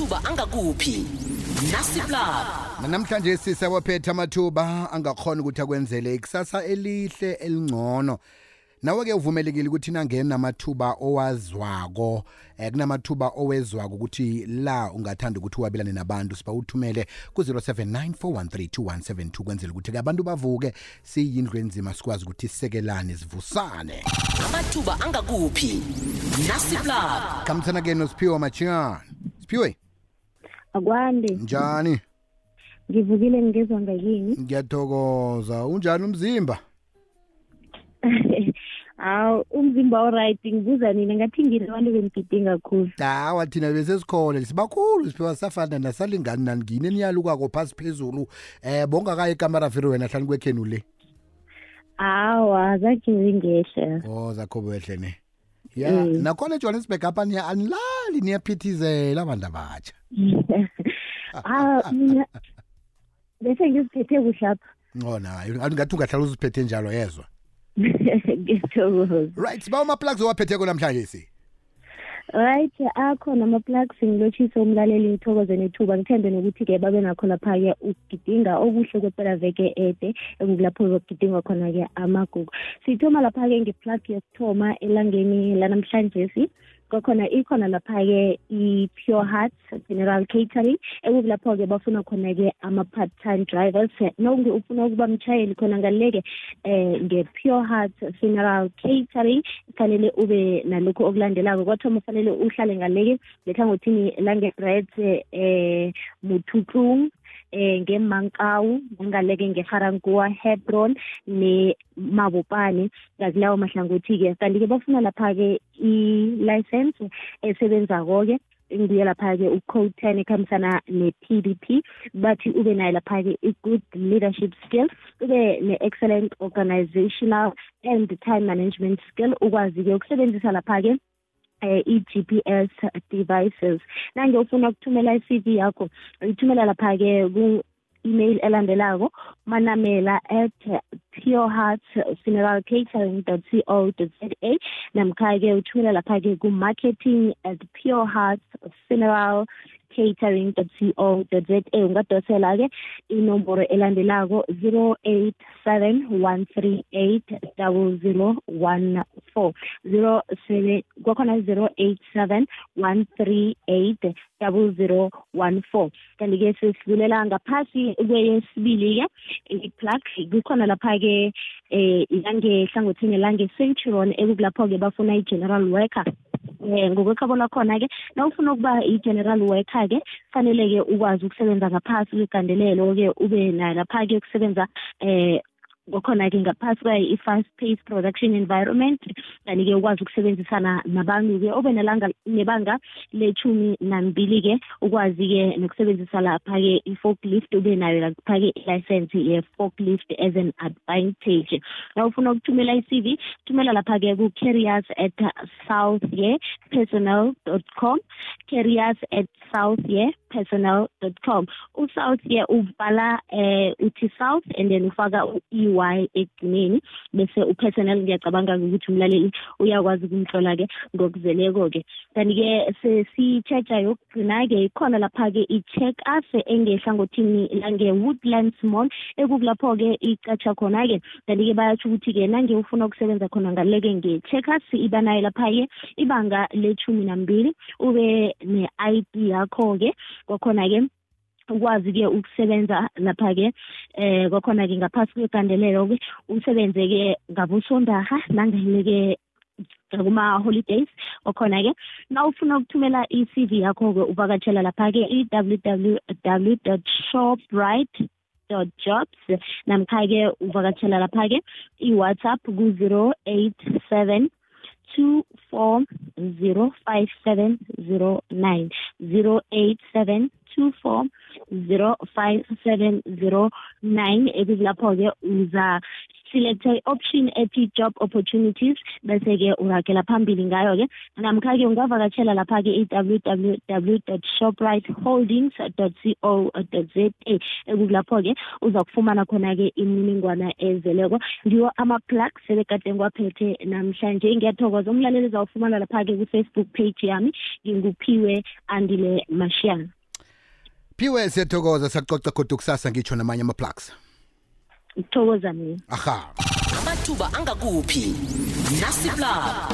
amathuba angakuphi? Nasiplab. Namhlanje sisawaphethe amathuba angakhona ukuthi akwenzele ikusasa elihle elingcono. Nawe-ke uvumelekile ukuthi nangena namathuba owazwako um kunamathuba owezwako ukuthi la ungathanda ukuthi uwabelane nabantu siba uthumele ku-079 413 kwenzela ukuthi-ke abantu bavuke siyindlu enzima sikwazi ukuthi sisekelane sivusane. Amathuba angakuphi? Nasiplab. Khambisana-ke nosiphiwe machiyana siphiwe akwande. Njani? Ngivukile ngizwa ngakini ngiyathokoza. Unjani umzimba? Hawu umzimba oright ngibuza nina ngathi ngile abantu bengigidinga kakhulu hawa thina besesikhona sibakhulu siphiwa safana nasalingani nangini eniyalukako phasi phezulu. Um bongakayi ekamarafiri wena hlani kwekhenu le? Hawa zakhe zingehle o zakho behle ne. Ya Mm. nakhona ejohannesburg apha niya anilali niyaphithizela abantu abatsha. Ah mina bese ngiziphethe kuhle apha. O nayo. Ngathi ungahlala uziphethe njalo yezwa. Ngiyathokoza. Right siba ama-plugs owaphetheko namhlanje si? Right akhona ama-plugs ngilotshise umlaleli ngithokoze nethuba. Ngithembe nokuthi-ke babe nakho lapha-ke ukugidinga okuhle kwempela veke ede ekulapho zokugidingwa khona-ke amagugu. Sithoma lapha-ke nge-plug yokuthoma elangeni lanamhlanje si. Kwakhona ikhona lapha-ke i-pure heart general catering ekukulapho-ke bafuna khona-ke ama-part time drivers. Nonke ufuna ukuba mshayeli khona ngaleke eh nge-pure heart funeral catering kufanele ube nalokhu okulandelako. Kwathoma ufanele uhlale ngaleke ngehlangothini langebred eh muthutlung eh ngemankawu nangaleke ngeharankuwa hebron nemabopane. Ngakilawo mahlangothi-ke kanti-ke bafuna lapha-ke i-license esebenzako-ke ngibuye lapha-ke u-code ten ekhambisana ne-p d p. Bathi ube nayo lapha-ke i-good leadership skill ube ne-excellent organizational and time management skill. Ukwazi-ke ukusebenzisa lapha-ke eh i-GPS devices. Nange ufuna ukuthumela i-CV yakho uyithumela lapha-ke ku-email elandelako manamela at pureheart funeral catering co za namkha-ke uthumela lapha-ke ku-marketing at pureheart funeral catering co za ungadosela-ke inomboro elandelako zero eight seven one three eight double zero one four. Zero seven kwakhona zero eight seven one three eight double zero one four. Kanti-ke sesidlulela ngaphasi kweyesibili-ke i-plug kukhona lapha-ke eh langehlangothini lange-centuron ekukulapho-ke bafuna i-general worker. Eh ngokwekabo lakhona-ke na ufuna ukuba i-general worker-ke kufanele-ke ukwazi ukusebenza ngaphasi kwegandelelo-ke ube nayo lapha-ke ukusebenza eh kwakhona-ke ngaphasi kwayo i-fast pace production environment kanti-ke ukwazi ukusebenzisana nabantu-ke ube nelanga nebanga lethumi nambili-ke ukwazi-ke nokusebenzisa lapha-ke i-forklift ube nayo lapha-ke i-license ye-forklift as an advantage. Na ufuna ukuthumela i-cv thumela lapha-ke ku-carriers at south ye personal dot com carriers at south ye personal dot com. U-south ye ubhala eh uthi south and then ufaka u-ey ekugcineni. Bese upersonal ngiyacabanga ukuthi umlaleli uyakwazi ukumhlola-ke ngokuzeleko-ke. Kanti-ke sesi-check-a yokugcina-ke ikhona lapha-ke i-check us engehlangothini lange-woodlands mall ekukulapho-ke icatsha khona-ke. Kanti-ke bayatsho ukuthi-ke nange ufuna ukusebenza khona ngaleke nge-check us iba nayo lapha-ke ibanga lethumi nambili ube ne-i d yakho-ke. Kwakhona-ke ukwazi-ke ukusebenza lapha-ke eh kwakhona-ke ngaphasi kwegandelelo-ke usebenze-ke ngabosondarha nangaleke kuma-holidays okhona-ke na ufuna ukuthumela i-cv yakho-ke uvakatshela lapha-ke i-www dot shoprite dot jobs namkha-ke uvakatshela lapha-ke i-whatsapp ku-zero eight seven two four zero five seven zero nine. Zero eight seven two four zero five seven zero nine. Ekulapho-ke uza selector i-option ethi job opportunities bese-ke ungagela phambili ngayo-ke. Namkha-ke ungavakatshela lapha-ke i-www shoprite holdings co za ekulapho-ke uza kufumana khona-ke imininingwana ezeleko. Ngiwo ama-plugs ebekade ngiwaphethe namhlanje. Ngiyathokoza umlaleli uzawufumana lapha-ke ku-facebook page yami. Nginguphiwe andile mashiyana phiwe siyathokoza sacoca kodwa kusasa ngitsho namanye ama-plugs. Ngithokoza mina. Aha. Amathuba angakuphi? Nasiplab